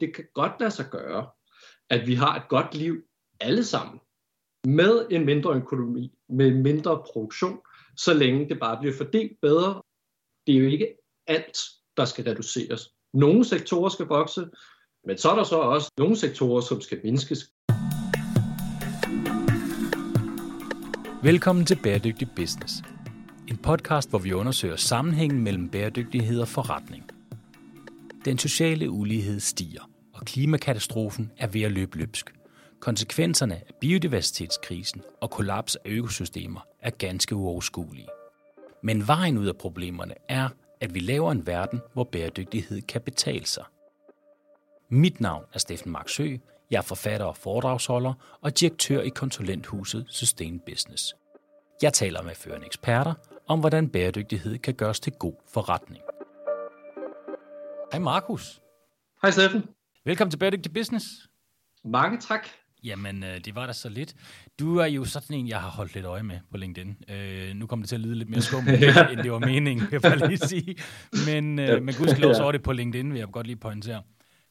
det kan godt lade sig gøre, at vi har et godt liv alle sammen, med en mindre økonomi, med mindre produktion, så længe det bare bliver fordelt bedre. Det er jo ikke alt, der skal reduceres. Nogle sektorer skal vokse, men så er der så også nogle sektorer, som skal mindskes. Velkommen til Bæredygtig Business. En podcast, hvor vi undersøger sammenhængen mellem bæredygtighed og forretning. Den sociale ulighed stiger, og klimakatastrofen er ved at løbe løbsk. Konsekvenserne af biodiversitetskrisen og kollaps af økosystemer er ganske uoverskuelige. Men vejen ud af problemerne er, at vi laver en verden, hvor bæredygtighed kan betale sig. Mit navn er Steffen Marksø. Jeg er forfatter og foredragsholder og direktør i konsulenthuset Sustain Business. Jeg taler med førende eksperter om, hvordan bæredygtighed kan gøres til god forretning. Hej Markus. Hej Steffen. Velkommen til Bæredygtig Business. Mange tak. Jamen, øh, det var da så lidt. Du er jo sådan en, jeg har holdt lidt øje med på LinkedIn. Øh, nu kommer det til at lyde lidt mere skummelt, end det var meningen, vil jeg bare lige sige. Men, øh, men gudskelov så er det på LinkedIn, vil jeg godt lige pointere.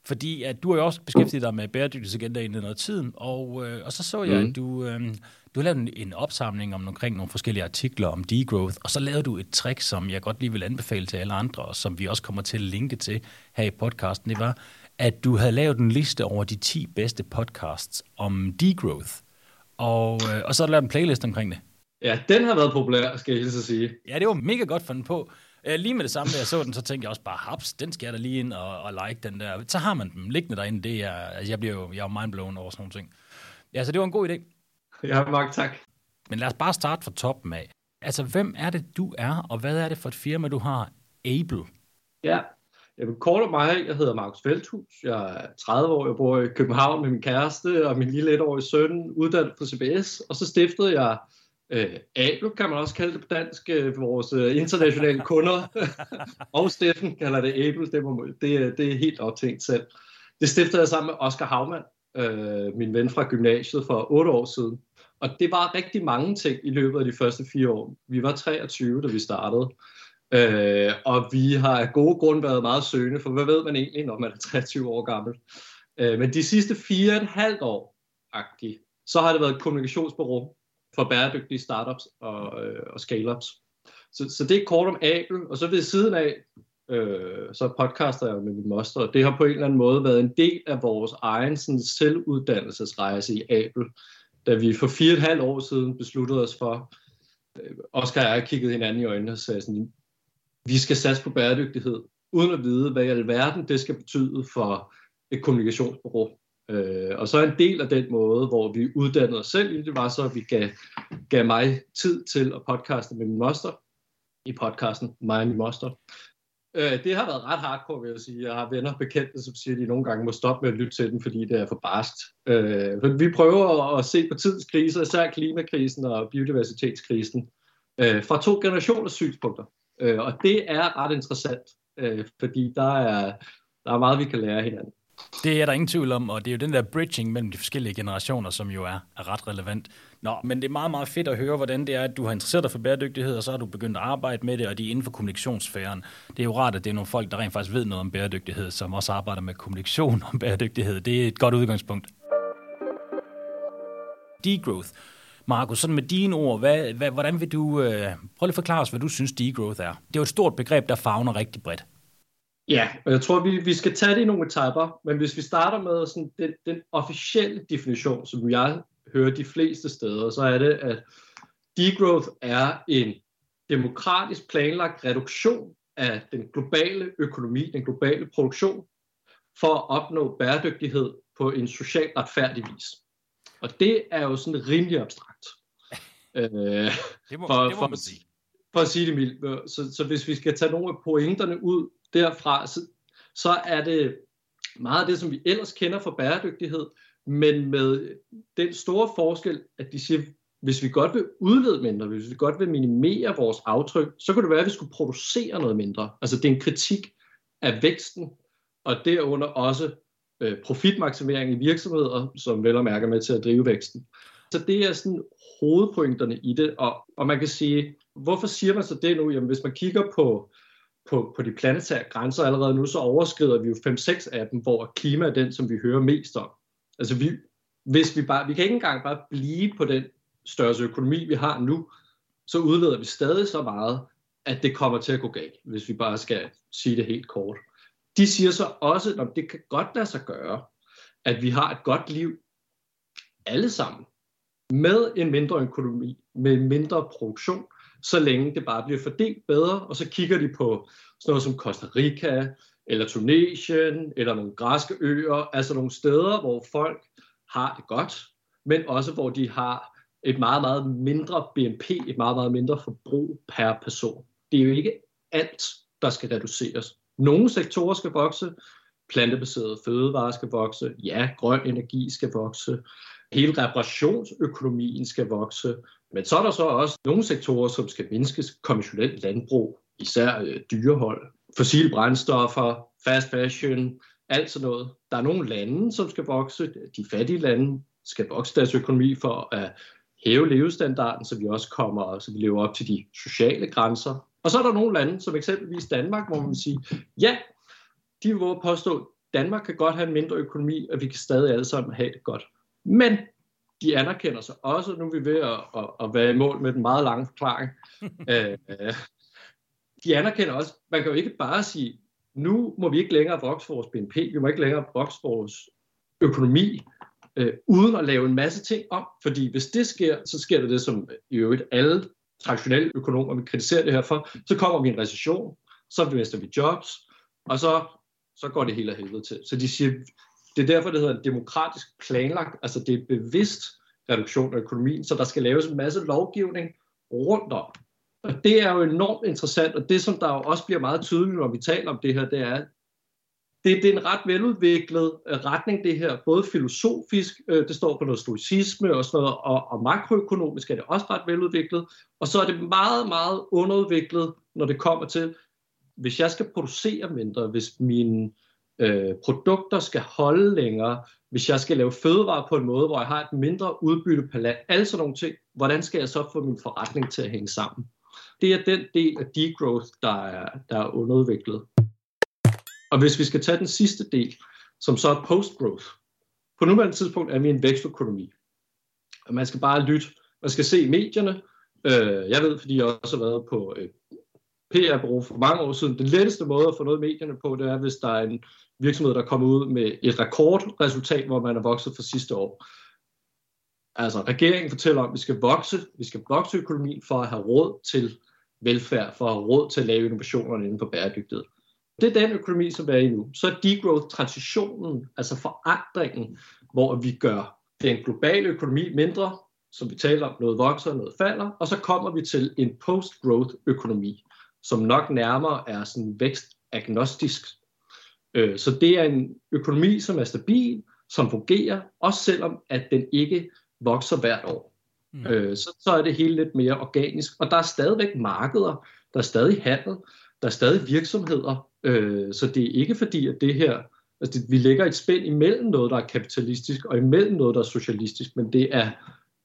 Fordi at du har jo også beskæftiget dig med bæredygtighedsagenda i noget tiden, og, øh, og så så jeg, mm. at du, øh, du har lavet en, en opsamling om omkring nogle forskellige artikler om degrowth, og så lavede du et trick, som jeg godt lige vil anbefale til alle andre, og som vi også kommer til at linke til her i podcasten. Det var, at du havde lavet en liste over de 10 bedste podcasts om degrowth, og, øh, og så har du lavet en playlist omkring det. Ja, den har været populær, skal jeg hilse at sige. Ja, det var mega godt fundet på. Øh, lige med det samme, da jeg så den, så tænkte jeg også bare, haps, den skal jeg da lige ind og, og like den der. Så har man dem liggende derinde. Det er, altså, jeg bliver jo jeg er mindblown over sådan nogle ting. Ja, så det var en god idé. Ja, mange tak. Men lad os bare starte fra toppen af. Altså, hvem er det, du er, og hvad er det for et firma, du har? Able. Ja, jeg vil korte mig. Jeg hedder Markus Feldhus. Jeg er 30 år. Jeg bor i København med min kæreste og min lille etårige søn, uddannet på CBS. Og så stiftede jeg øh, Able, kan man også kalde det på dansk, øh, vores øh, internationale kunder. og Steffen kalder det Able. Det, må, det, det er helt optænkt selv. Det stiftede jeg sammen med Oscar Havmann, øh, min ven fra gymnasiet for otte år siden. Og det var rigtig mange ting i løbet af de første fire år. Vi var 23, da vi startede. Øh, og vi har af gode grunde været meget søgende, for hvad ved man egentlig, når man er 23 år gammel. Øh, men de sidste fire og et halvt år, agtigt, så har det været et kommunikationsbureau for bæredygtige startups og, øh, og scale-ups. Så, så det er kort om Abel, og så ved siden af, øh, så podcaster jeg med min moster, og det har på en eller anden måde været en del af vores egen sådan, selvuddannelsesrejse i Abel, da vi for fire og et halvt år siden besluttede os for, øh, Oscar og jeg kiggede hinanden i øjnene og sagde sådan, vi skal satse på bæredygtighed, uden at vide, hvad i alverden det skal betyde for et kommunikationsbureau. Øh, og så en del af den måde, hvor vi uddannede os selv, det var så, at vi gav, gav mig tid til at podcaste med min moster i podcasten Mig og min moster. Øh, det har været ret hardcore, vil jeg sige. Jeg har venner bekendte, som siger, at de nogle gange må stoppe med at lytte til den, fordi det er for barskt. Øh, vi prøver at se på tidens kriser, især klimakrisen og biodiversitetskrisen, øh, fra to generationers synspunkter. Øh, og det er ret interessant, øh, fordi der er, der er meget, vi kan lære hinanden. Det er der ingen tvivl om, og det er jo den der bridging mellem de forskellige generationer, som jo er, er ret relevant. Nå, men det er meget, meget fedt at høre, hvordan det er, at du har interesseret dig for bæredygtighed, og så har du begyndt at arbejde med det, og de er inden for kommunikationssfæren. Det er jo rart, at det er nogle folk, der rent faktisk ved noget om bæredygtighed, som også arbejder med kommunikation om bæredygtighed. Det er et godt udgangspunkt. Degrowth. Markus, sådan med dine ord, hvad, hvad, hvordan vil du, øh, prøv lige at forklare os, hvad du synes degrowth er. Det er jo et stort begreb, der fagner rigtig bredt. Ja, og jeg tror, vi, vi skal tage det i nogle etapper, men hvis vi starter med sådan den, den officielle definition, som jeg hører de fleste steder, så er det, at degrowth er en demokratisk planlagt reduktion af den globale økonomi, den globale produktion, for at opnå bæredygtighed på en socialt retfærdig vis. Og det er jo sådan rimelig abstrakt. øh, det må, for, det må man sige. For at sige det mildt. Så, så hvis vi skal tage nogle af pointerne ud derfra, så, så er det meget af det, som vi ellers kender for bæredygtighed, men med den store forskel, at de siger, hvis vi godt vil udlede mindre, hvis vi godt vil minimere vores aftryk, så kunne det være, at vi skulle producere noget mindre. Altså det er en kritik af væksten, og derunder også øh, profitmaksimering i virksomheder, som vel og mærker med til at drive væksten. Så det er sådan hovedpointerne i det, og, og man kan sige, hvorfor siger man så det nu? Jamen hvis man kigger på på, på de planetære grænser allerede nu, så overskrider vi jo 5-6 af dem, hvor klima er den, som vi hører mest om. Altså vi, hvis vi bare, vi kan ikke engang bare blive på den størrelse økonomi, vi har nu, så udleder vi stadig så meget, at det kommer til at gå galt, hvis vi bare skal sige det helt kort. De siger så også, at det kan godt lade sig gøre, at vi har et godt liv alle sammen, med en mindre økonomi, med mindre produktion, så længe det bare bliver fordelt bedre, og så kigger de på sådan noget som Costa Rica, eller Tunesien, eller nogle græske øer, altså nogle steder, hvor folk har det godt, men også hvor de har et meget, meget mindre BNP, et meget, meget mindre forbrug per person. Det er jo ikke alt, der skal reduceres. Nogle sektorer skal vokse, plantebaserede fødevarer skal vokse, ja, grøn energi skal vokse, hele reparationsøkonomien skal vokse, men så er der så også nogle sektorer, som skal mindskes, konventionelt landbrug, især øh, dyrehold, fossile brændstoffer, fast fashion, alt sådan noget. Der er nogle lande, som skal vokse, de fattige lande skal vokse deres økonomi for at hæve levestandarden, så vi også kommer, så vi lever op til de sociale grænser. Og så er der nogle lande, som eksempelvis Danmark, hvor man siger, ja, de vil påstå, at Danmark kan godt have en mindre økonomi, og vi kan stadig alle sammen have det godt. Men de anerkender sig også, nu er vi ved at, at, at være i mål med den meget lange forklaring, øh, de anerkender også, man kan jo ikke bare sige, nu må vi ikke længere vokse vores BNP, vi må ikke længere vokse vores økonomi, øh, uden at lave en masse ting om, fordi hvis det sker, så sker det det, som i øvrigt alle traditionelle økonomer vil kritisere det her for, så kommer vi i en recession, så mister vi jobs, og så, så går det hele af helvede til. Så de siger, det er derfor, det hedder en demokratisk planlagt, altså det er bevidst reduktion af økonomien, så der skal laves en masse lovgivning rundt om. Og det er jo enormt interessant, og det som der jo også bliver meget tydeligt, når vi taler om det her, det er, det, det er en ret veludviklet øh, retning, det her, både filosofisk, øh, det står på noget stoicisme og sådan noget, og, og makroøkonomisk er det også ret veludviklet, og så er det meget, meget underudviklet, når det kommer til, hvis jeg skal producere mindre, hvis mine øh, produkter skal holde længere, hvis jeg skal lave fødevarer på en måde, hvor jeg har et mindre udbytte per land, alle sådan nogle ting, hvordan skal jeg så få min forretning til at hænge sammen? Det er den del af degrowth, der er, der er underudviklet. Og hvis vi skal tage den sidste del, som så er post-growth. På nuværende tidspunkt er vi en vækstøkonomi. Og man skal bare lytte. Man skal se medierne. Øh, jeg ved, fordi jeg også har været på øh, PR-bureau for mange år siden. Den letteste måde at få noget i medierne på, det er, hvis der er en virksomhed, der kommer ud med et rekordresultat, hvor man er vokset for sidste år. Altså, regeringen fortæller om, at vi skal vokse, vi skal vokse økonomien for at have råd til velfærd, for at have råd til at lave innovationerne inden for bæredygtighed. Det er den økonomi, som er i nu. Så er degrowth-transitionen, altså forandringen, hvor vi gør den globale økonomi mindre, som vi taler om, noget vokser, noget falder, og så kommer vi til en post-growth økonomi, som nok nærmere er sådan vækstagnostisk. Øh, så det er en økonomi, som er stabil, som fungerer, også selvom at den ikke vokser hvert år. Mm. Øh, så, så er det hele lidt mere organisk. Og der er stadigvæk markeder, der er stadig handel, der er stadig virksomheder. Øh, så det er ikke fordi, at det her, altså det, vi lægger et spænd imellem noget, der er kapitalistisk, og imellem noget, der er socialistisk, men det er,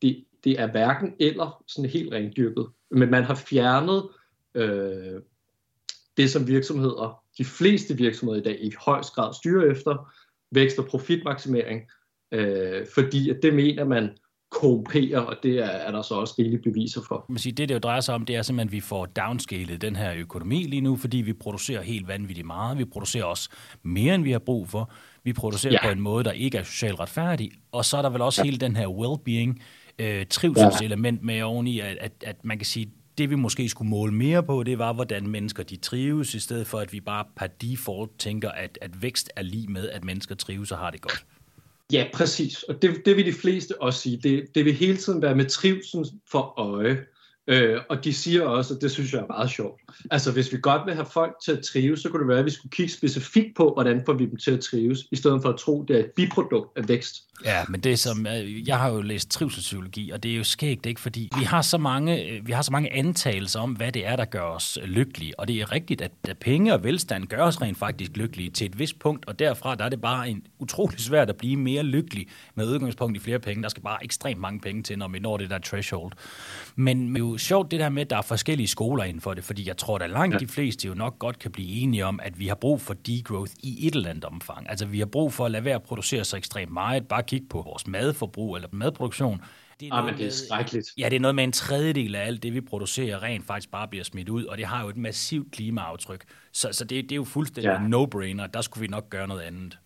det, det er hverken eller sådan helt rendyrket. Men man har fjernet øh, det, som virksomheder, de fleste virksomheder i dag i højst grad styrer efter, vækst og profitmaksimering, øh, fordi at det mener man korrumperer, og det er, er der så også rigelige beviser for. Man siger, det, det jo drejer sig om, det er simpelthen, at vi får downscalet den her økonomi lige nu, fordi vi producerer helt vanvittigt meget. Vi producerer også mere, end vi har brug for. Vi producerer ja. på en måde, der ikke er socialt retfærdig. Og så er der vel også ja. hele den her well-being, øh, trivselselement med oveni, at, at, at man kan sige, det vi måske skulle måle mere på, det var, hvordan mennesker de trives, i stedet for at vi bare per default tænker, at, at vækst er lige med, at mennesker trives og har det godt. Ja, præcis. Og det, det vil de fleste også sige. Det, det vil hele tiden være med trivsel for øje. Øh, og de siger også, og det synes jeg er meget sjovt, altså hvis vi godt vil have folk til at trives, så kunne det være, at vi skulle kigge specifikt på, hvordan får vi dem til at trives, i stedet for at tro, det er et biprodukt af vækst. Ja, men det som, øh, jeg har jo læst trivselspsykologi, og det er jo skægt, ikke? fordi vi har, så mange, øh, vi har så mange antagelser om, hvad det er, der gør os øh, lykkelige. Og det er rigtigt, at penge og velstand gør os rent faktisk lykkelige til et vist punkt, og derfra der er det bare en utrolig svært at blive mere lykkelig med udgangspunkt i flere penge. Der skal bare ekstremt mange penge til, når vi når det der threshold. Men jo jo sjovt det der med, at der er forskellige skoler inden for det, fordi jeg tror, at langt de fleste jo nok godt kan blive enige om, at vi har brug for degrowth i et eller andet omfang. Altså vi har brug for at lade være at producere så ekstremt meget, bare kigge på vores madforbrug eller madproduktion. Det er, ah, men det er skrækkeligt. Ja, det er noget med en tredjedel af alt det, vi producerer, rent faktisk bare bliver smidt ud, og det har jo et massivt klimaaftryk. Så, så det, det er jo fuldstændig ja. no-brainer. Der skulle vi nok gøre noget andet.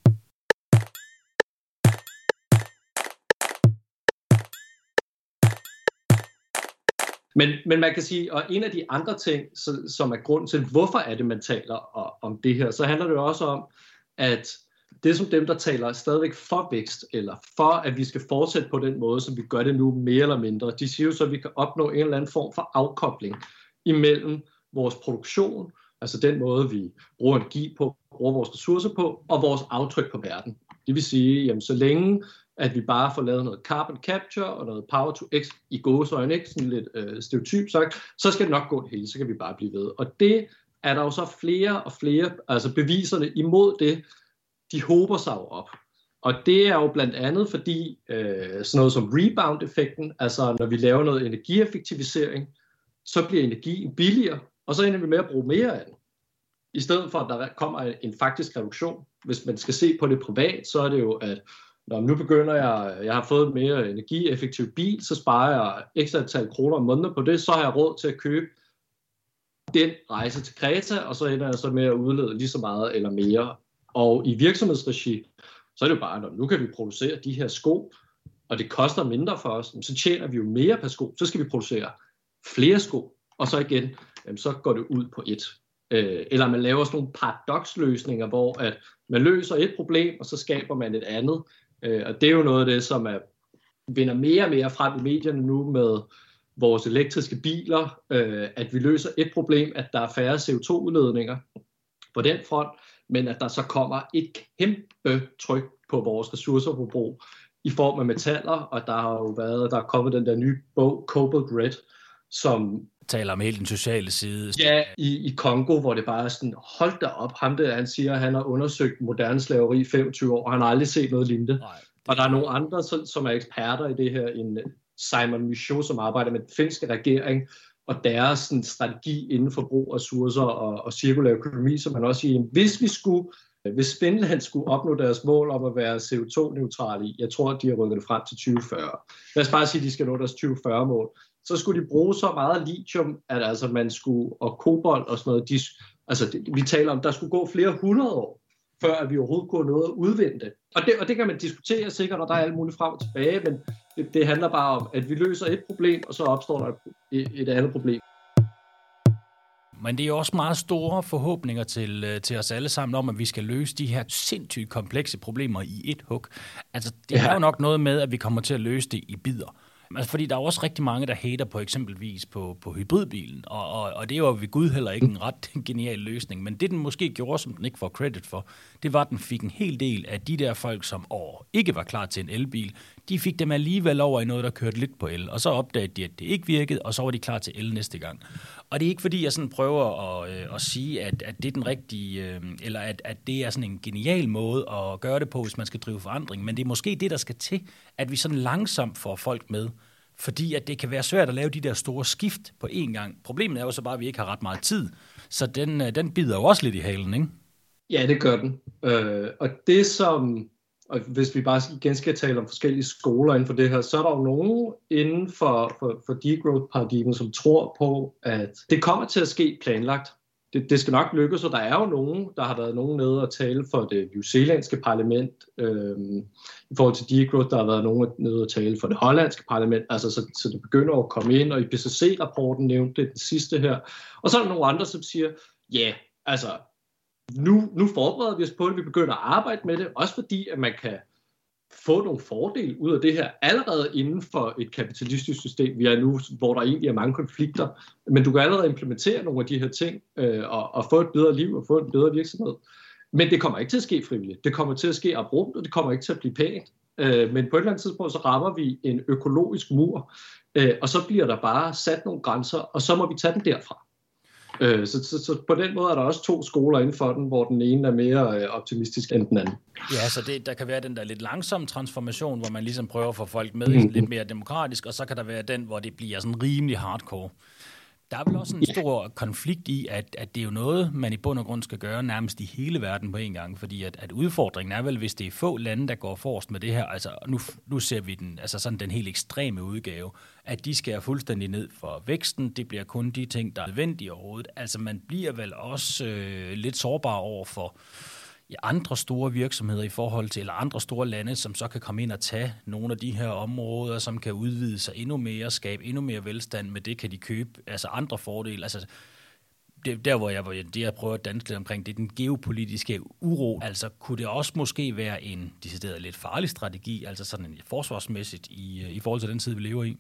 Men, men man kan sige, og en af de andre ting, som er grund til, hvorfor er det, man taler om det her, så handler det jo også om, at det som dem, der taler stadigvæk for vækst, eller for, at vi skal fortsætte på den måde, som vi gør det nu, mere eller mindre, de siger jo så, at vi kan opnå en eller anden form for afkobling imellem vores produktion, altså den måde, vi bruger energi på, bruger vores ressourcer på, og vores aftryk på verden. Det vil sige, jamen så længe at vi bare får lavet noget carbon capture og noget power to x i gåsøjne, ikke? sådan lidt øh, stereotyp sagt, så skal det nok gå det hele, så kan vi bare blive ved. Og det er der jo så flere og flere, altså beviserne imod det, de håber sig jo op. Og det er jo blandt andet fordi øh, sådan noget som rebound-effekten, altså når vi laver noget energieffektivisering, så bliver energien billigere, og så ender vi med at bruge mere af den. I stedet for, at der kommer en faktisk reduktion. Hvis man skal se på det privat, så er det jo, at Nå, nu begynder jeg, jeg har fået en mere energieffektiv bil, så sparer jeg ekstra antal kroner om måneden på det, så har jeg råd til at købe den rejse til Kreta, og så ender jeg så med at udlede lige så meget eller mere. Og i virksomhedsregi, så er det jo bare, når nu kan vi producere de her sko, og det koster mindre for os, så tjener vi jo mere per sko, så skal vi producere flere sko, og så igen, så går det ud på et. Øh, eller man laver sådan nogle paradoxløsninger, hvor at man løser et problem, og så skaber man et andet. Øh, og det er jo noget af det, som er, vinder mere og mere frem i medierne nu med vores elektriske biler, øh, at vi løser et problem, at der er færre CO2-udledninger på den front, men at der så kommer et kæmpe tryk på vores ressourceforbrug i form af metaller, og der har jo været, der er kommet den der nye bog, Cobalt Red, som taler om helt den sociale side. Ja, i, i Kongo, hvor det bare er sådan, hold da op, ham der, han siger, at han har undersøgt moderne slaveri i 25 år, og han har aldrig set noget lignende. Nej. Og der er nogle andre, som, som er eksperter i det her, en Simon Michaud, som arbejder med den finske regering, og deres sådan, strategi inden for brug af ressourcer og, og cirkulær økonomi, som man også siger, hvis vi skulle hvis Finland skulle opnå deres mål om at være CO2-neutrale i, jeg tror, de har rykket det frem til 2040. Lad os bare sige, at de skal nå deres 2040-mål så skulle de bruge så meget lithium, at altså man skulle, og kobolt og sådan noget, de, altså det, vi taler om, der skulle gå flere hundrede år, før at vi overhovedet kunne noget at udvinde det. Og det, og det kan man diskutere sikkert, og der er alt muligt frem og tilbage, men det, det handler bare om, at vi løser et problem, og så opstår der et, et andet problem. Men det er også meget store forhåbninger til, øh, til os alle sammen om, at vi skal løse de her sindssygt komplekse problemer i et hug. Altså, det ja. er jo nok noget med, at vi kommer til at løse det i bidder. Altså, fordi der er også rigtig mange, der hater på eksempelvis på, på hybridbilen, og, og, og det var ved Gud heller ikke en ret genial løsning, men det den måske gjorde, som den ikke får credit for, det var, at den fik en hel del af de der folk, som år ikke var klar til en elbil, de fik dem alligevel over i noget, der kørte lidt på el, og så opdagede de, at det ikke virkede, og så var de klar til el næste gang. Og det er ikke fordi, jeg sådan prøver at, øh, at sige, at, at det er den rigtige, øh, eller at, at det er sådan en genial måde at gøre det på, hvis man skal drive forandring, men det er måske det, der skal til, at vi sådan langsomt får folk med, fordi at det kan være svært at lave de der store skift på én gang. Problemet er jo så bare, at vi ikke har ret meget tid, så den, øh, den bider jo også lidt i halen, ikke? Ja, det gør den. Øh, og det som, og hvis vi bare igen skal tale om forskellige skoler inden for det her, så er der jo nogen inden for, for, for degrowth-paradigmen, som tror på, at det kommer til at ske planlagt. Det, det skal nok lykkes, og der er jo nogen, der har været nogen nede og tale for det New Zealandske parlament, øhm, i forhold til degrowth, der har været nogen nede og tale for det hollandske parlament, altså så, så det begynder at komme ind, og i PCC-rapporten nævnte det den sidste her, og så er der nogle andre, som siger, ja, yeah, altså, nu, nu forbereder vi os på det, vi begynder at arbejde med det, også fordi, at man kan få nogle fordele ud af det her, allerede inden for et kapitalistisk system, vi er nu, hvor der egentlig er mange konflikter, men du kan allerede implementere nogle af de her ting, øh, og, og få et bedre liv, og få en bedre virksomhed. Men det kommer ikke til at ske frivilligt. Det kommer til at ske abrupt, og det kommer ikke til at blive pænt. Øh, men på et eller andet tidspunkt, så rammer vi en økologisk mur, øh, og så bliver der bare sat nogle grænser, og så må vi tage den derfra. Øh, så, så, så på den måde er der også to skoler inden for den, hvor den ene er mere øh, optimistisk end den anden. Ja, så det, der kan være den der lidt langsomme transformation, hvor man ligesom prøver at få folk med mm-hmm. lidt mere demokratisk, og så kan der være den, hvor det bliver sådan rimelig hardcore. Der er vel også en stor konflikt i, at, at det er jo noget, man i bund og grund skal gøre nærmest i hele verden på en gang, fordi at, at udfordringen er vel, hvis det er få lande, der går forrest med det her, altså nu, nu ser vi den, altså sådan den helt ekstreme udgave, at de skærer fuldstændig ned for væksten, det bliver kun de ting, der er nødvendige overhovedet. Altså man bliver vel også øh, lidt sårbar over for i andre store virksomheder i forhold til, eller andre store lande, som så kan komme ind og tage nogle af de her områder, som kan udvide sig endnu mere, skabe endnu mere velstand. Med det kan de købe altså andre fordele. Altså, det, der hvor jeg, hvor jeg, det jeg prøver at danse lidt omkring, det er den geopolitiske uro. Altså kunne det også måske være en decideret lidt farlig strategi, altså sådan en forsvarsmæssigt i, i forhold til den tid, vi lever i?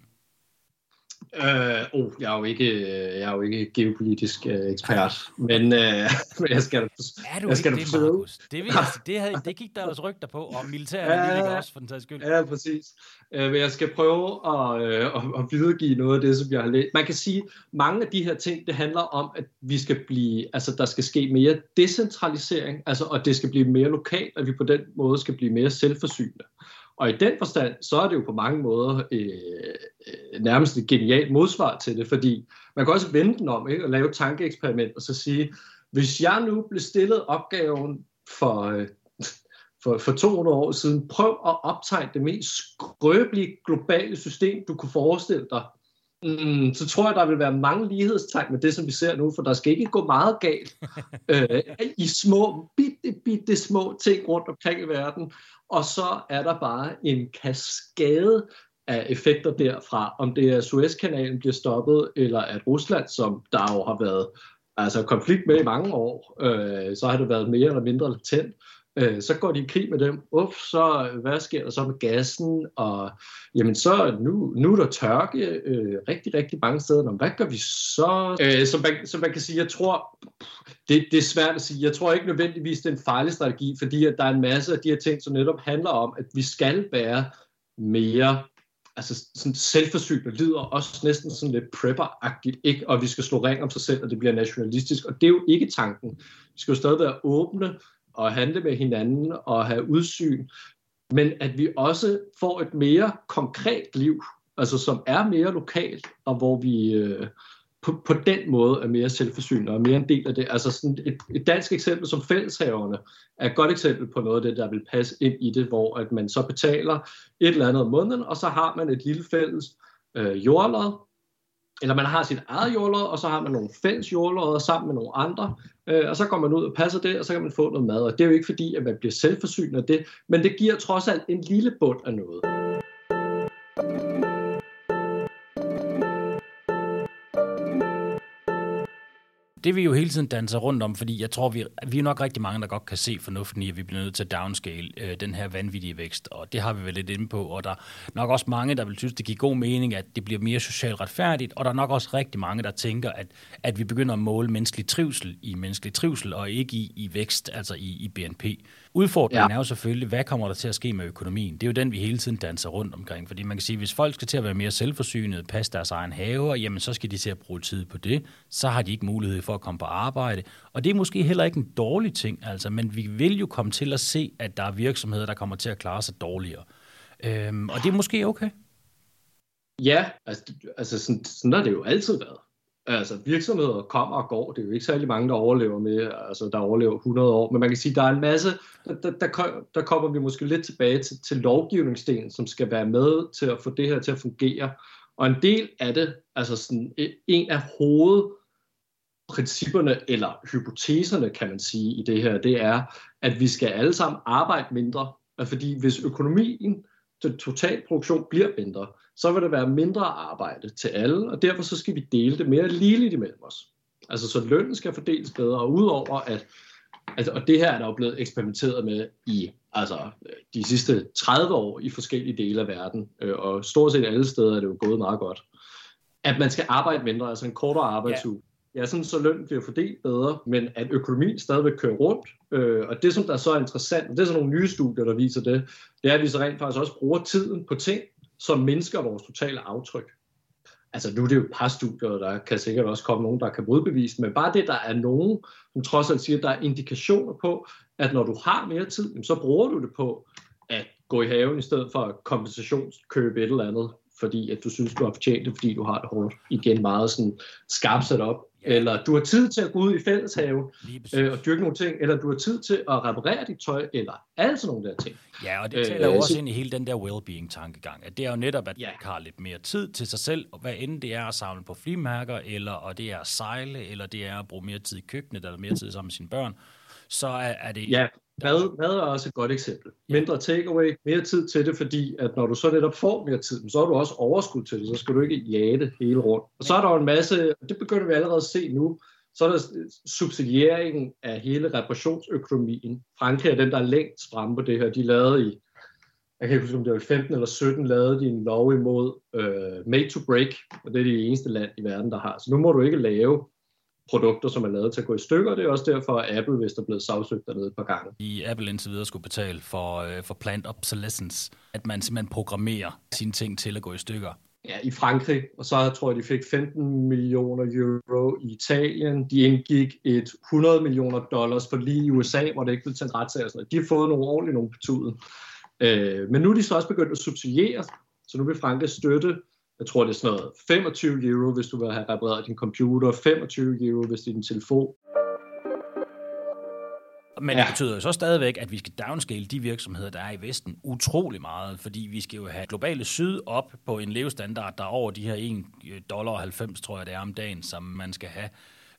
Øh, oh, jeg er jo ikke, jeg er jo ikke geopolitisk uh, ekspert, men, uh, men jeg skal da Er du jeg skal ikke det, Markus? Det, vil det, havde, det gik der også rygter på, og militæret ja, også, for den tages skyld. Ja, præcis. Uh, men jeg skal prøve at, uh, at, at videregive noget af det, som jeg har læst. Man kan sige, mange af de her ting, det handler om, at vi skal blive, altså der skal ske mere decentralisering, altså, og det skal blive mere lokalt, at vi på den måde skal blive mere selvforsynende. Og i den forstand, så er det jo på mange måder øh, øh, nærmest et genialt modsvar til det, fordi man kan også vende den om ikke? og lave et tankeeksperiment og så sige, hvis jeg nu blev stillet opgaven for, øh, for, for 200 år siden, prøv at optegne det mest skrøbelige globale system, du kunne forestille dig, mm, så tror jeg, der vil være mange lighedstegn med det, som vi ser nu, for der skal ikke gå meget galt øh, i små, bitte, bitte små ting rundt omkring i verden og så er der bare en kaskade af effekter derfra, om det er Suezkanalen bliver stoppet, eller at Rusland, som der jo har været altså konflikt med i mange år, øh, så har det været mere eller mindre latent, øh, så går de i krig med dem. Uff, så øh, hvad sker der så med gassen? Og jamen så nu, nu er der tørke øh, rigtig, rigtig mange steder. Nå, hvad gør vi så? Øh, så, man, så man kan sige, jeg tror, det, det er svært at sige. Jeg tror ikke nødvendigvis, det er en farlig strategi, fordi at der er en masse af de her ting, som netop handler om, at vi skal være mere altså sådan selvforsynende lyder også næsten sådan lidt prepper-agtigt, ikke? og vi skal slå ring om sig selv, og det bliver nationalistisk, og det er jo ikke tanken. Vi skal jo stadig være åbne og handle med hinanden og have udsyn, men at vi også får et mere konkret liv, altså som er mere lokalt, og hvor vi øh, på, på den måde er mere selvforsynende og mere en del af det. Altså sådan et, et dansk eksempel som fælleshaverne er et godt eksempel på noget af det, der vil passe ind i det, hvor at man så betaler et eller andet om måneden, og så har man et lille fælles øh, jordlod, eller man har sit eget jordlod, og så har man nogle fælles jordlodder sammen med nogle andre, øh, og så går man ud og passer det, og så kan man få noget mad. Og det er jo ikke fordi, at man bliver selvforsynet af det, men det giver trods alt en lille bund af noget. Det vi jo hele tiden danser rundt om, fordi jeg tror, vi, vi er nok rigtig mange, der godt kan se fornuften i, at vi bliver nødt til at downscale øh, den her vanvittige vækst, og det har vi vel lidt inde på, og der er nok også mange, der vil synes, det giver god mening, at det bliver mere socialt retfærdigt, og der er nok også rigtig mange, der tænker, at, at vi begynder at måle menneskelig trivsel i menneskelig trivsel, og ikke i, i vækst, altså i, i BNP. Udfordringen ja. er jo selvfølgelig, hvad kommer der til at ske med økonomien? Det er jo den, vi hele tiden danser rundt omkring. Fordi man kan sige, hvis folk skal til at være mere selvforsynet, passe deres egen haver, jamen så skal de til at bruge tid på det. Så har de ikke mulighed for at komme på arbejde. Og det er måske heller ikke en dårlig ting, altså, men vi vil jo komme til at se, at der er virksomheder, der kommer til at klare sig dårligere. Øhm, og det er måske okay. Ja, altså, altså sådan, sådan har det jo altid været. Altså virksomheder kommer og går, det er jo ikke særlig mange, der overlever med, altså der overlever 100 år, men man kan sige, der er en masse, der, der, der, der kommer vi måske lidt tilbage til, til lovgivningsdelen, som skal være med til at få det her til at fungere. Og en del af det, altså sådan en af principperne eller hypoteserne kan man sige i det her, det er, at vi skal alle sammen arbejde mindre. Fordi hvis økonomien den total produktion bliver mindre, så vil der være mindre arbejde til alle, og derfor så skal vi dele det mere ligeligt imellem os. Altså så lønnen skal fordeles bedre, og udover at, altså, og det her er der jo blevet eksperimenteret med i altså, de sidste 30 år i forskellige dele af verden, øh, og stort set alle steder er det jo gået meget godt, at man skal arbejde mindre, altså en kortere arbejdsuge. Ja. sådan så løn bliver fordelt bedre, men at økonomien stadigvæk kører rundt. Øh, og det, som der så interessant, og det er sådan nogle nye studier, der viser det, det er, at vi så rent faktisk også bruger tiden på ting, som mindsker vores totale aftryk. altså nu er det jo et par studier, og der kan sikkert også komme nogen, der kan modbevise, men bare det, der er nogen, som trods alt siger, at der er indikationer på, at når du har mere tid, så bruger du det på at gå i haven, i stedet for at kompensationskøbe et eller andet, fordi at du synes, du har fortjent det, fordi du har det hårdt. Igen meget sådan skarpt sat op. Ja. Eller du har tid til at gå ud i fælleshaven øh, og dyrke nogle ting, eller du har tid til at reparere dit tøj, eller alle sådan nogle der ting. Ja, og det taler jo øh, også så... ind i hele den der well-being-tankegang, at det er jo netop, at ja. man har lidt mere tid til sig selv, og hvad end det er at samle på flimærker, eller og det er at sejle, eller det er at bruge mere tid i køkkenet, eller mere tid sammen med sine børn, så er, er det... Ja, mad, mad er også et godt eksempel. Mindre takeaway, mere tid til det, fordi at når du så netop får mere tid, så har du også overskud til det, så skal du ikke jage det hele rundt. Og så er der jo en masse, og det begynder vi allerede at se nu, så er der subsidieringen af hele reparationsøkonomien. Frankrig er den, der er længst fremme på det her. De lavede i, jeg kan ikke huske, om det var i 15 eller 17, lavede de en lov imod uh, made to break, og det er det eneste land i verden, der har. Så nu må du ikke lave produkter, som er lavet til at gå i stykker. Det er også derfor, at Apple, hvis der er blevet sagsøgt dernede et par gange. I Apple indtil videre skulle betale for, øh, for plant obsolescence, at man simpelthen programmerer sine ting til at gå i stykker. Ja, i Frankrig, og så tror jeg, de fik 15 millioner euro i Italien. De indgik et 100 millioner dollars for lige i USA, hvor det ikke blev en retssag. De har fået nogle ordentligt nogle på tuden. Øh, men nu er de så også begyndt at subsidiere, så nu vil Frankrig støtte jeg tror det er sådan noget 25 euro, hvis du vil have repareret din computer, 25 euro, hvis det er din telefon. Men ja. det betyder jo så stadigvæk, at vi skal downscale de virksomheder, der er i Vesten, utrolig meget, fordi vi skal jo have globale syd op på en levestandard, der er over de her 1 dollar 90, tror jeg det er om dagen, som man skal have,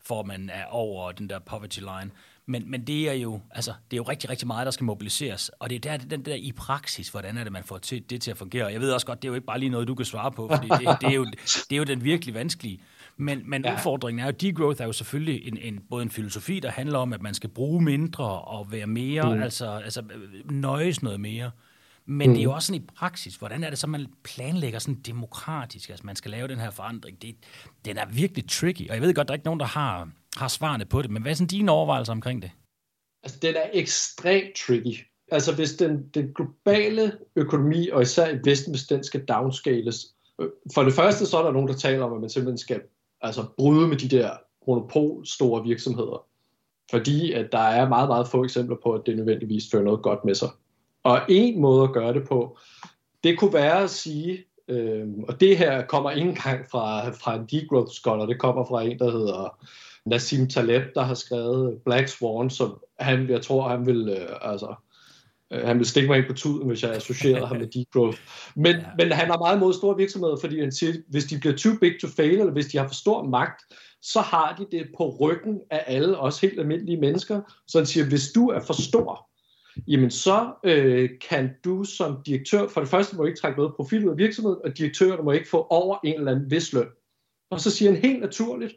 for man er over den der poverty line. Men, men det er jo altså, det er jo rigtig, rigtig meget, der skal mobiliseres. Og det er der, den der i praksis, hvordan er det, man får til, det til at fungere. Jeg ved også godt, det er jo ikke bare lige noget, du kan svare på, fordi det, det, er, jo, det er jo den virkelig vanskelige. Men, men ja. udfordringen er jo, degrowth er jo selvfølgelig en, en, både en filosofi, der handler om, at man skal bruge mindre og være mere, mm. altså, altså nøjes noget mere. Men mm. det er jo også sådan i praksis, hvordan er det så, man planlægger sådan demokratisk, altså man skal lave den her forandring. Det, den er virkelig tricky, og jeg ved godt, der er ikke nogen, der har har svarene på det. Men hvad er sådan dine overvejelser omkring det? Altså, den er ekstremt tricky. Altså, hvis den, den globale økonomi, og især i Vesten, hvis den skal downscales, øh, for det første, så er der nogen, der taler om, at man simpelthen skal altså, bryde med de der monopolstore virksomheder. Fordi at der er meget, meget få eksempler på, at det nødvendigvis fører noget godt med sig. Og en måde at gøre det på, det kunne være at sige, øh, og det her kommer ikke engang fra, fra en degrowth scholar, det kommer fra en, der hedder Nassim Taleb, der har skrevet Black Swan, som han, jeg tror, han vil, øh, altså, øh, han vil stikke mig ind på tuden, hvis jeg associerer ham med degrowth. Men, ja. men han har meget mod store virksomheder, fordi han siger, hvis de bliver too big to fail, eller hvis de har for stor magt, så har de det på ryggen af alle, også helt almindelige mennesker. Så han siger, hvis du er for stor, jamen så øh, kan du som direktør, for det første må ikke trække noget profit ud af virksomheden, og direktøren må ikke få over en eller anden vis løn. Og så siger han helt naturligt,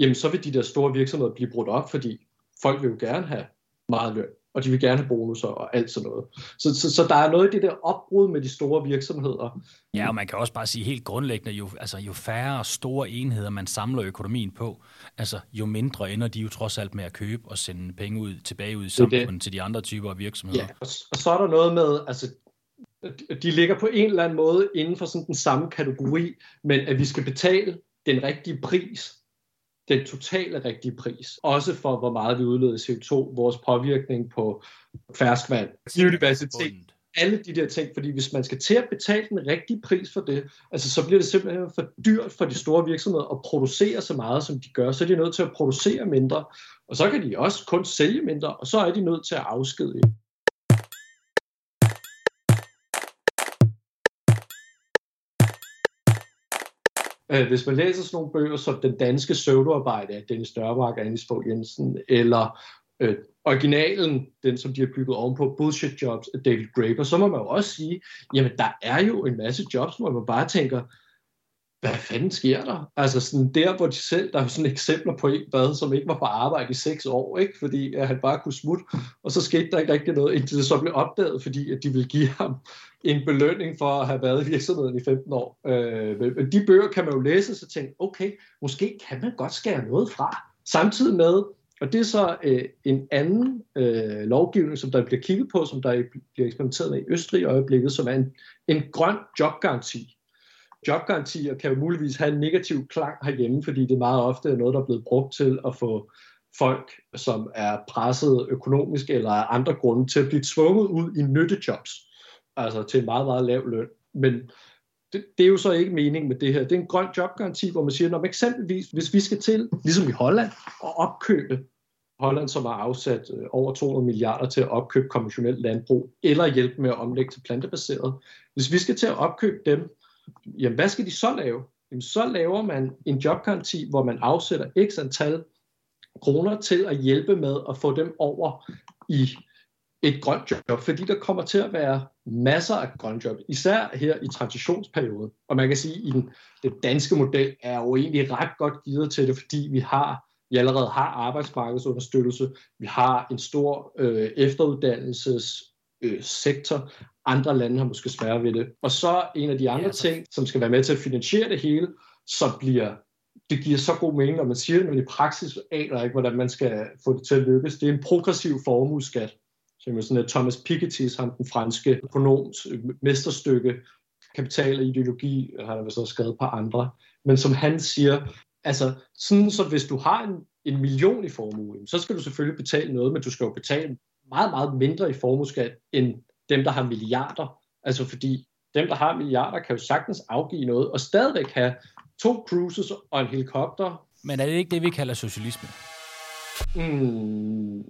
jamen så vil de der store virksomheder blive brudt op, fordi folk vil jo gerne have meget løn, og de vil gerne have bonusser og alt sådan noget. Så, så, så der er noget i det der opbrud med de store virksomheder. Ja, og man kan også bare sige helt grundlæggende, jo, altså, jo færre store enheder man samler økonomien på, altså jo mindre ender de jo trods alt med at købe og sende penge ud tilbage ud i samfundet til de andre typer af virksomheder. Ja, og, og så er der noget med, altså de ligger på en eller anden måde inden for sådan den samme kategori, men at vi skal betale den rigtige pris den totale rigtige pris. Også for, hvor meget vi udleder CO2, vores påvirkning på ferskvand, biodiversitet, alle de der ting, fordi hvis man skal til at betale den rigtige pris for det, altså så bliver det simpelthen for dyrt for de store virksomheder at producere så meget, som de gør, så er de nødt til at producere mindre, og så kan de også kun sælge mindre, og så er de nødt til at afskedige. Øh, hvis man læser sådan nogle bøger som Den danske søvdearbejde af Dennis Dørmark og Anis Fogh Jensen, eller øh, originalen, den som de har bygget ovenpå, Bullshit Jobs af David Graeber, så må man jo også sige, jamen der er jo en masse jobs, hvor man bare tænker, hvad fanden sker der? Altså sådan der, hvor de selv, der er sådan eksempler på en bad, som ikke var på arbejde i seks år, ikke? fordi at han bare kunne smutte, og så skete der ikke rigtig noget, indtil det så blev opdaget, fordi at de ville give ham en belønning for at have været i virksomheden i 15 år. Øh, men de bøger kan man jo læse, så tænke, okay, måske kan man godt skære noget fra. Samtidig med, og det er så øh, en anden øh, lovgivning, som der bliver kigget på, som der bliver eksperimenteret med i Østrig i øjeblikket, som er en, en grøn jobgaranti jobgarantier kan jo muligvis have en negativ klang herhjemme, fordi det meget ofte er noget, der er blevet brugt til at få folk, som er presset økonomisk eller af andre grunde, til at blive tvunget ud i nyttejobs, altså til en meget, meget lav løn. Men det, det er jo så ikke meningen med det her. Det er en grøn jobgaranti, hvor man siger, når eksempelvis, hvis vi skal til, ligesom i Holland, at opkøbe Holland, som har afsat øh, over 200 milliarder til at opkøbe konventionelt landbrug, eller hjælpe med at omlægge til plantebaseret. Hvis vi skal til at opkøbe dem, jamen hvad skal de så lave? Jamen så laver man en jobgaranti, hvor man afsætter x antal kroner til at hjælpe med at få dem over i et grønt job, fordi der kommer til at være masser af grønt job, især her i transitionsperioden. Og man kan sige, at den, den danske model er jo egentlig ret godt givet til det, fordi vi har vi allerede har arbejdsmarkedsunderstøttelse, vi har en stor øh, efteruddannelses øh, andre lande har måske svært ved det. Og så en af de andre ja, ting, som skal være med til at finansiere det hele, så bliver det giver så god mening, når man siger det, men i praksis aner ikke, hvordan man skal få det til at lykkes. Det er en progressiv formueskat, som er sådan et Thomas Piketty, som den franske økonoms mesterstykke, kapital og ideologi, har han så skrevet på andre, men som han siger, altså sådan så hvis du har en, en million i formue, så skal du selvfølgelig betale noget, men du skal jo betale meget, meget mindre i formueskat, end dem, der har milliarder. Altså fordi dem, der har milliarder, kan jo sagtens afgive noget, og stadigvæk have to cruises og en helikopter. Men er det ikke det, vi kalder socialisme? Mm,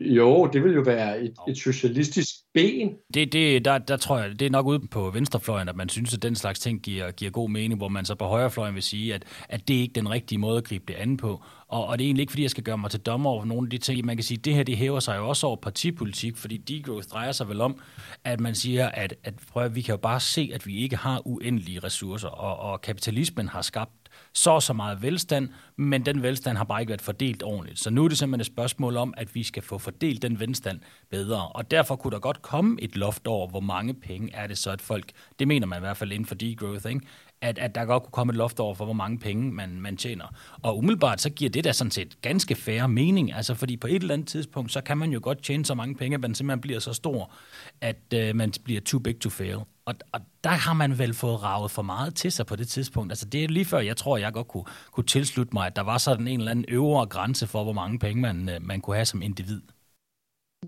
jo, det vil jo være et, et socialistisk ben. Det, det, der, der tror jeg, det er nok ude på venstrefløjen, at man synes, at den slags ting giver, giver god mening, hvor man så på højrefløjen vil sige, at, at det er ikke den rigtige måde at gribe det an på. Og, og det er egentlig ikke, fordi jeg skal gøre mig til dommer over nogle af de ting. Man kan sige, at det her det hæver sig jo også over partipolitik, fordi degrowth drejer sig vel om, at man siger, at, at prøv at, vi kan jo bare se, at vi ikke har uendelige ressourcer, og, og kapitalismen har skabt så og så meget velstand, men den velstand har bare ikke været fordelt ordentligt. Så nu er det simpelthen et spørgsmål om, at vi skal få fordelt den velstand bedre. Og derfor kunne der godt komme et loft over, hvor mange penge er det så, at folk, det mener man i hvert fald inden for degrowth, ikke? At, at der godt kunne komme et loft over for, hvor mange penge man, man tjener. Og umiddelbart, så giver det da sådan set ganske færre mening. Altså, fordi på et eller andet tidspunkt, så kan man jo godt tjene så mange penge, at man simpelthen bliver så stor, at øh, man bliver too big to fail. Og, og der har man vel fået ravet for meget til sig på det tidspunkt. Altså det er lige før, jeg tror, jeg godt kunne, kunne tilslutte mig, at der var sådan en eller anden øvre grænse for, hvor mange penge man, øh, man kunne have som individ.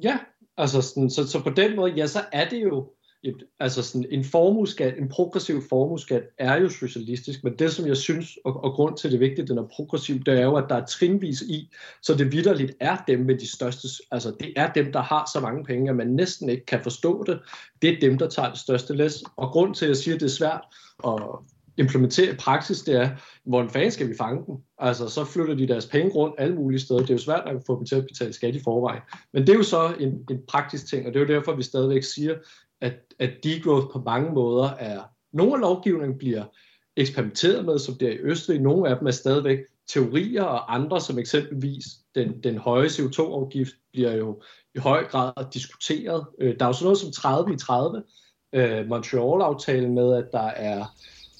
Ja, altså sådan, så, så på den måde, ja, så er det jo et, altså sådan en formueskat, en progressiv formueskat er jo socialistisk, men det som jeg synes, og, og grund til det er vigtigt, at den er progressiv, det er jo, at der er trinvis i, så det vidderligt er dem med de største, altså det er dem, der har så mange penge, at man næsten ikke kan forstå det. Det er dem, der tager det største læs. Og grund til, at jeg siger, at det er svært at implementere i praksis, det er, hvor en fanden skal vi fange dem? Altså, så flytter de deres penge rundt alle mulige steder. Det er jo svært at få dem til at betale skat i forvejen. Men det er jo så en, en praktisk ting, og det er jo derfor, vi stadigvæk siger, at, at degrowth på mange måder er, nogle af lovgivningen bliver eksperimenteret med, som det er i Østrig, nogle af dem er stadigvæk teorier, og andre, som eksempelvis den, den høje CO2-afgift, bliver jo i høj grad diskuteret. Øh, der er jo sådan noget som 30 i 30, øh, Montreal-aftalen med, at der er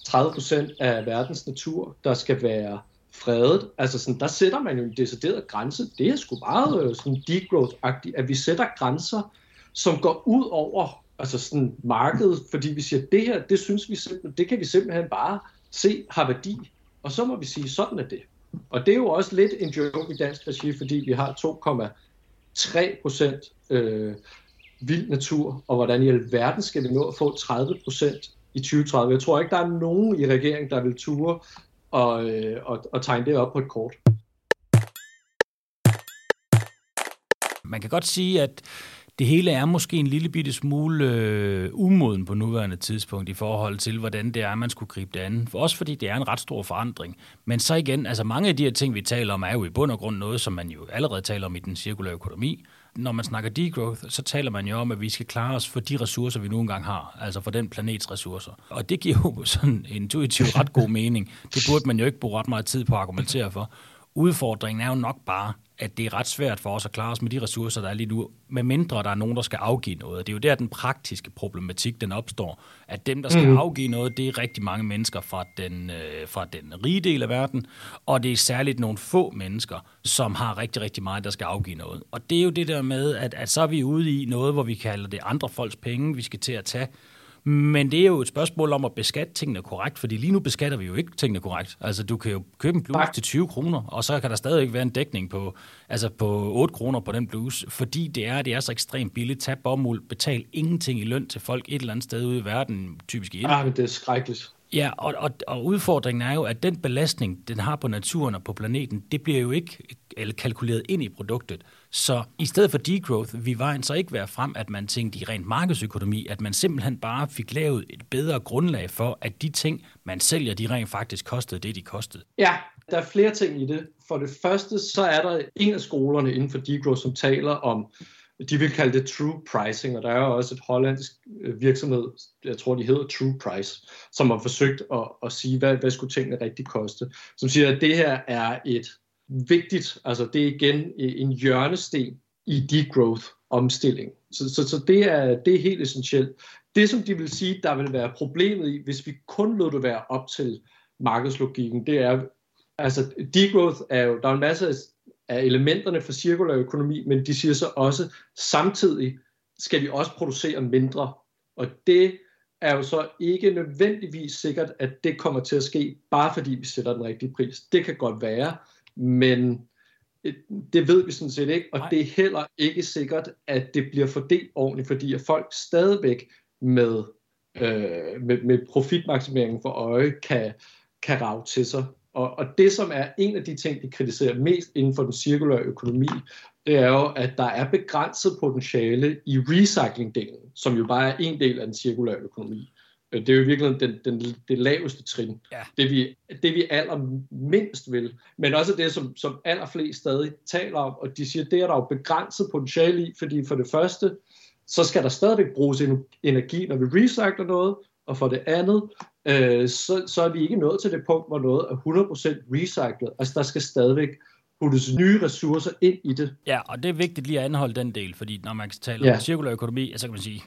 30 procent af verdens natur, der skal være fredet. Altså sådan, der sætter man jo en decideret grænse. Det er sgu meget øh, sådan degrowth-agtigt, at vi sætter grænser, som går ud over altså sådan markedet, fordi vi siger, det her, det synes vi simpelthen, det kan vi simpelthen bare se har værdi. Og så må vi sige, sådan er det. Og det er jo også lidt en joke i dansk regi, fordi vi har 2,3 procent øh, vild natur, og hvordan i alverden skal vi nå at få 30 procent i 2030. Jeg tror ikke, der er nogen i regeringen, der vil ture og, øh, og, og tegne det op på et kort. Man kan godt sige, at det hele er måske en lille bitte smule øh, umoden på nuværende tidspunkt i forhold til, hvordan det er, man skulle gribe det an. Også fordi det er en ret stor forandring. Men så igen, altså mange af de her ting, vi taler om, er jo i bund og grund noget, som man jo allerede taler om i den cirkulære økonomi. Når man snakker degrowth, så taler man jo om, at vi skal klare os for de ressourcer, vi nu engang har, altså for den planets ressourcer. Og det giver jo sådan intuitivt ret god mening. Det burde man jo ikke bruge ret meget tid på at argumentere for. Udfordringen er jo nok bare, at det er ret svært for os at klare os med de ressourcer, der er lige nu, med mindre der er nogen, der skal afgive noget. Det er jo der, den praktiske problematik den opstår. At dem, der skal mm. afgive noget, det er rigtig mange mennesker fra den, øh, fra den rige del af verden, og det er særligt nogle få mennesker, som har rigtig, rigtig meget, der skal afgive noget. Og det er jo det der med, at, at så er vi ude i noget, hvor vi kalder det andre folks penge, vi skal til at tage Men det er jo et spørgsmål om at beskatte tingene korrekt, fordi lige nu beskatter vi jo ikke tingene korrekt. Altså, du kan jo købe en bluse til 20 kroner, og så kan der stadig være en dækning på, altså på 8 kroner på den bluse, fordi det er, det er så ekstremt billigt. Tag bomuld, betal ingenting i løn til folk et eller andet sted ude i verden, typisk i Ja, men det er skrækkeligt. Ja, og, og, og udfordringen er jo, at den belastning, den har på naturen og på planeten, det bliver jo ikke kalkuleret ind i produktet. Så i stedet for degrowth, vi vejen så ikke være frem, at man tænkte i rent markedsøkonomi, at man simpelthen bare fik lavet et bedre grundlag for, at de ting, man sælger, de rent faktisk kostede det, de kostede. Ja, der er flere ting i det. For det første, så er der en af skolerne inden for degrowth, som taler om de vil kalde det true pricing, og der er jo også et hollandsk øh, virksomhed, jeg tror de hedder True Price, som har forsøgt at, at sige, hvad, hvad skulle tingene rigtig koste, som siger, at det her er et vigtigt, altså det er igen e, en hjørnesten i degrowth omstilling. Så, så, så det, er, det er helt essentielt. Det, som de vil sige, der vil være problemet i, hvis vi kun lod det være op til markedslogikken, det er, altså degrowth er jo, der er en masse af elementerne for cirkulær økonomi, men de siger så også, samtidig skal vi også producere mindre. Og det er jo så ikke nødvendigvis sikkert, at det kommer til at ske, bare fordi vi sætter den rigtige pris. Det kan godt være, men det ved vi sådan set ikke, og det er heller ikke sikkert, at det bliver fordelt ordentligt, fordi at folk stadigvæk med, øh, med, med profitmaksimeringen for øje kan, kan rave til sig. Og, og det, som er en af de ting, de kritiserer mest inden for den cirkulære økonomi, det er jo, at der er begrænset potentiale i recycling-delen, som jo bare er en del af den cirkulære økonomi. Det er jo virkelig den, den, det laveste trin. Ja. Det, vi, det vi allermindst vil. Men også det, som, som allerflest stadig taler om, og de siger, det er der jo begrænset potentiale i, fordi for det første, så skal der stadigvæk bruges energi, når vi recycler noget, og for det andet, øh, så, så er vi ikke nået til det punkt, hvor noget er 100% recyclet. Altså der skal stadigvæk puttes nye ressourcer ind i det. Ja, og det er vigtigt lige at anholde den del, fordi når man taler ja. om cirkulær økonomi, så kan man sige,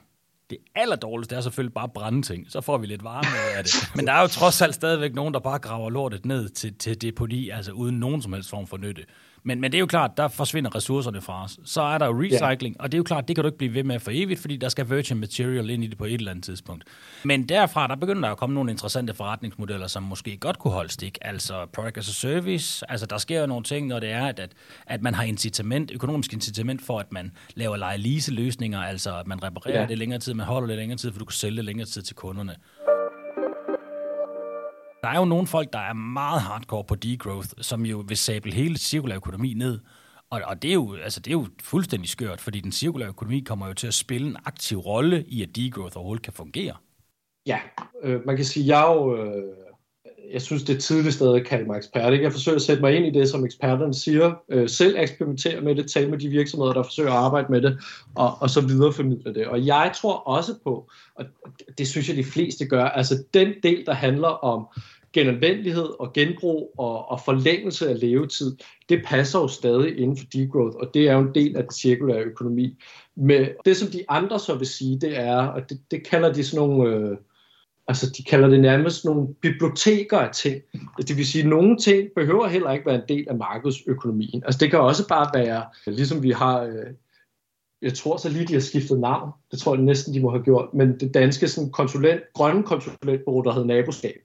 det allerdårligste er selvfølgelig bare at brænde ting. Så får vi lidt varme af det. Men der er jo trods alt stadigvæk nogen, der bare graver lortet ned til, til deponi, altså uden nogen som helst form for nytte. Men, men det er jo klart, der forsvinder ressourcerne fra os. Så er der jo recycling, ja. og det er jo klart, det kan du ikke blive ved med for evigt, fordi der skal virgin material ind i det på et eller andet tidspunkt. Men derfra, der begynder der at komme nogle interessante forretningsmodeller, som måske godt kunne holde stik. Altså product as a service. Altså der sker jo nogle ting, når det er, at, at, man har incitament, økonomisk incitament for, at man laver leje løsninger altså at man reparerer ja. det længere tid, man holder det længere tid, for du kan sælge det længere tid til kunderne. Der er jo nogle folk, der er meget hardcore på degrowth, som jo vil sable hele cirkulær økonomi ned. Og, og det, er jo, altså, det er jo fuldstændig skørt, fordi den cirkulære økonomi kommer jo til at spille en aktiv rolle i, at degrowth overhovedet kan fungere. Ja, øh, man kan sige, jeg jo, øh, jeg synes, det er tidligt stadig at kalde mig ekspert. Ikke? Jeg forsøger at sætte mig ind i det, som eksperterne siger. Øh, selv eksperimentere med det, tale med de virksomheder, der forsøger at arbejde med det, og, og så videreformidle det. Og jeg tror også på, og det synes jeg de fleste gør, altså den del, der handler om genanvendelighed og genbrug og, og forlængelse af levetid, det passer jo stadig inden for degrowth, og det er jo en del af den cirkulære økonomi. Men det, som de andre så vil sige, det er, og det, det kalder de sådan nogle... Øh, altså de kalder det nærmest nogle biblioteker af ting. Det vil sige, at nogle ting behøver heller ikke være en del af markedsøkonomien. Altså det kan også bare være, ligesom vi har, øh, jeg tror så lige, de har skiftet navn. Det tror jeg næsten, de må have gjort. Men det danske sådan, konsulent, grønne konsulentbureau, der hed Naboskab,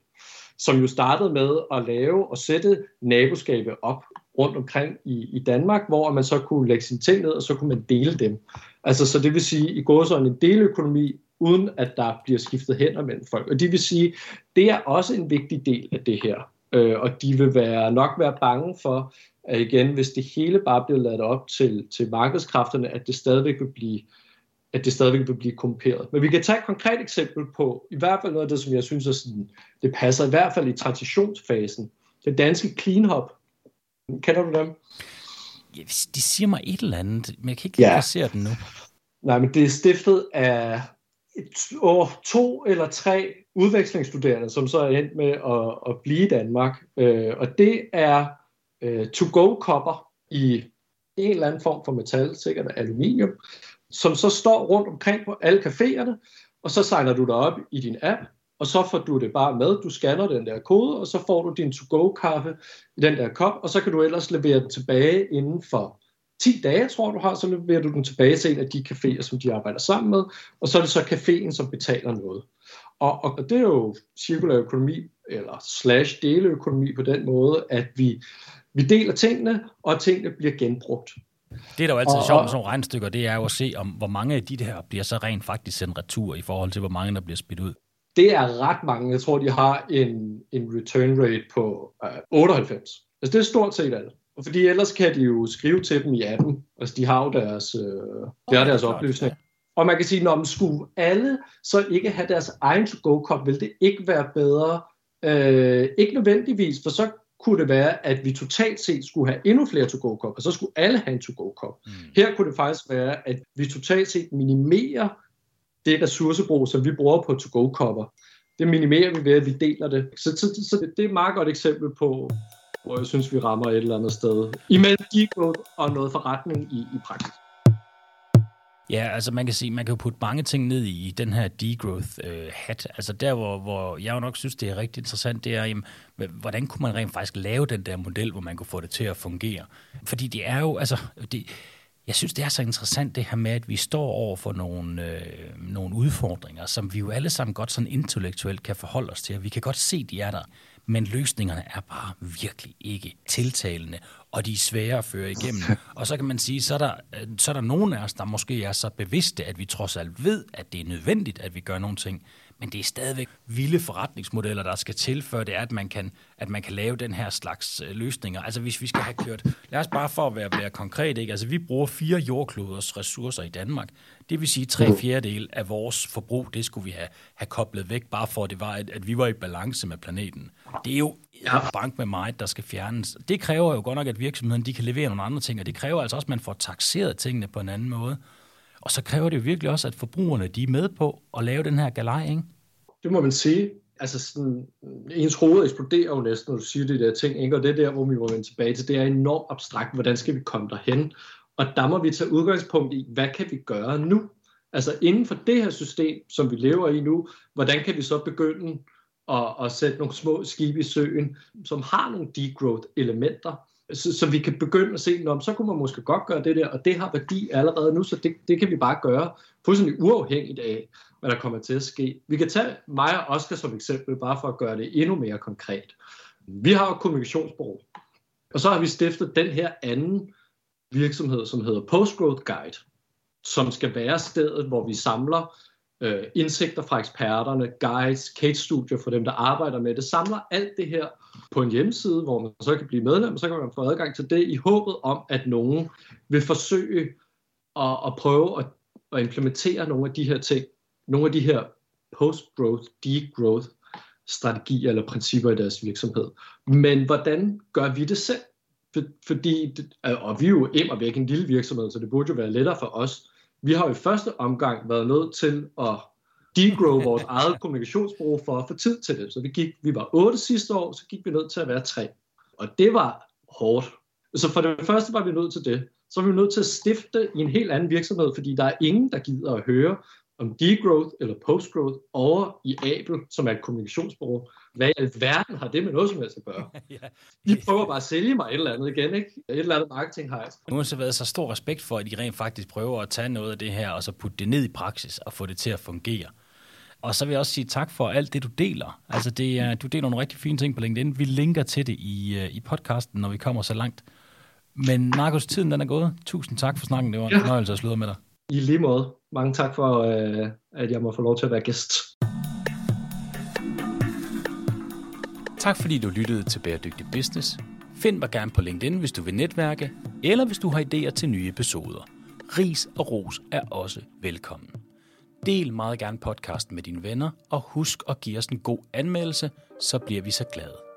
som jo startede med at lave og sætte naboskabe op rundt omkring i, i Danmark, hvor man så kunne lægge sine ting ned, og så kunne man dele dem. Altså, så det vil sige, i går sådan en deløkonomi, uden at der bliver skiftet hænder mellem folk. Og det vil sige, det er også en vigtig del af det her. Øh, og de vil være nok være bange for, at igen, hvis det hele bare bliver lavet op til, til markedskræfterne, at det stadigvæk vil blive at det stadigvæk vil blive komperet. Men vi kan tage et konkret eksempel på, i hvert fald noget af det, som jeg synes, er sådan, det passer i hvert fald i transitionsfasen. Den danske Clean Hub. Kender du dem? Ja, de siger mig et eller andet, men jeg kan ikke ja. se den nu. Nej, men det er stiftet af over to eller tre udvekslingsstuderende, som så er endt med at, at blive i Danmark. Øh, og det er øh, to-go-kopper i en eller anden form for metal, sikkert aluminium, som så står rundt omkring på alle caféerne, og så signer du dig op i din app, og så får du det bare med. Du scanner den der kode, og så får du din to-go-kaffe i den der kop, og så kan du ellers levere den tilbage inden for 10 dage, tror du har, så leverer du den tilbage til en af de caféer, som de arbejder sammen med, og så er det så caféen, som betaler noget. Og, og det er jo cirkulær økonomi, eller slash deleøkonomi på den måde, at vi, vi deler tingene, og tingene bliver genbrugt. Det, der jo altid er sjovt med sådan nogle regnstykker, det er jo at se, om hvor mange af de der bliver så rent faktisk sendt retur i forhold til, hvor mange der bliver spidt ud. Det er ret mange. Jeg tror, de har en, en return rate på uh, 98. Altså det er stort set alt. Og fordi ellers kan de jo skrive til dem i appen. Altså de har jo deres, øh, de har deres oplysning. Og man kan sige, når man skulle alle så ikke have deres egen to-go-kop, vil det ikke være bedre. Øh, ikke nødvendigvis, for så kunne det være, at vi totalt set skulle have endnu flere to-go-kop, og så skulle alle have en to-go-kop. Mm. Her kunne det faktisk være, at vi totalt set minimerer det ressourcebrug, som vi bruger på to-go-kopper. Det minimerer vi ved, at vi deler det. Så, så, så det, er et meget godt eksempel på, hvor jeg synes, vi rammer et eller andet sted. Imellem degrowth og noget forretning i, i praksis. Ja, altså man kan sige, man kan jo putte mange ting ned i, i den her degrowth øh, hat. Altså der, hvor, hvor jeg jo nok synes, det er rigtig interessant, det er, jamen, hvordan kunne man rent faktisk lave den der model, hvor man kunne få det til at fungere? Fordi det er jo, altså, det, jeg synes, det er så interessant det her med, at vi står over for nogle, øh, nogle udfordringer, som vi jo alle sammen godt sådan intellektuelt kan forholde os til, vi kan godt se, de er der men løsningerne er bare virkelig ikke tiltalende, og de er svære at føre igennem. Og så kan man sige, så er der, så er der nogen af os, der måske er så bevidste, at vi trods alt ved, at det er nødvendigt, at vi gør nogle ting, men det er stadigvæk vilde forretningsmodeller, der skal til, før det er, at man kan, at man kan lave den her slags øh, løsninger. Altså hvis vi skal have kørt, lad os bare for at være, være konkret, ikke? altså vi bruger fire jordkloders ressourcer i Danmark. Det vil sige, at tre fjerdedel af vores forbrug, det skulle vi have, have koblet væk, bare for at det var, at, at vi var i balance med planeten. Det er jo ja. bank med mig, der skal fjernes. Det kræver jo godt nok, at virksomheden de kan levere nogle andre ting, og det kræver altså også, at man får taxeret tingene på en anden måde. Og så kræver det jo virkelig også, at forbrugerne de er med på at lave den her galej, ikke? Det må man sige. Altså sådan, ens hoved eksploderer jo næsten, når du siger de der ting, ikke? og det er der, hvor vi må vende tilbage til. Det er enormt abstrakt, hvordan skal vi komme derhen? Og der må vi tage udgangspunkt i, hvad kan vi gøre nu? Altså inden for det her system, som vi lever i nu, hvordan kan vi så begynde at, at sætte nogle små skibe i søen, som har nogle degrowth elementer, så, så vi kan begynde at se, om så kunne man måske godt gøre det der, og det har værdi allerede nu, så det, det kan vi bare gøre fuldstændig uafhængigt af, hvad der kommer til at ske. Vi kan tage mig og Oscar som eksempel, bare for at gøre det endnu mere konkret. Vi har et kommunikationsbureau, og så har vi stiftet den her anden virksomhed, som hedder Postgrowth Guide, som skal være stedet, hvor vi samler øh, indsigter fra eksperterne, guides, case-studier for dem, der arbejder med det, samler alt det her på en hjemmeside, hvor man så kan blive medlem, og så kan man få adgang til det i håbet om, at nogen vil forsøge at, at prøve at, at implementere nogle af de her ting, nogle af de her post-growth, degrowth strategier eller principper i deres virksomhed. Men hvordan gør vi det selv? For, fordi, og vi er jo im og væk en lille virksomhed, så det burde jo være lettere for os vi har jo i første omgang været nødt til at degrow vores eget kommunikationsbureau for at få tid til det. Så vi, gik, vi var otte sidste år, så gik vi nødt til at være tre. Og det var hårdt. Så for det første var vi nødt til det. Så var vi nødt til at stifte i en helt anden virksomhed, fordi der er ingen, der gider at høre om degrowth eller postgrowth over i Abel, som er et kommunikationsbureau. Hvad i alverden har det med noget som helst at gøre? ja. De prøver bare at sælge mig et eller andet igen, ikke? Et eller andet marketing har. Nu har så været så stor respekt for, at de rent faktisk prøver at tage noget af det her, og så putte det ned i praksis, og få det til at fungere. Og så vil jeg også sige tak for alt det, du deler. Altså, det er, du deler nogle rigtig fine ting på LinkedIn. Vi linker til det i, uh, i podcasten, når vi kommer så langt. Men Markus, tiden den er gået. Tusind tak for snakken. Det var en fornøjelse at slå med dig. I lige måde. Mange tak for, øh, at jeg må få lov til at være gæst. Tak fordi du lyttede til Bæredygtig Business. Find mig gerne på LinkedIn, hvis du vil netværke, eller hvis du har idéer til nye episoder. Ris og ros er også velkommen. Del meget gerne podcasten med dine venner, og husk at give os en god anmeldelse, så bliver vi så glade.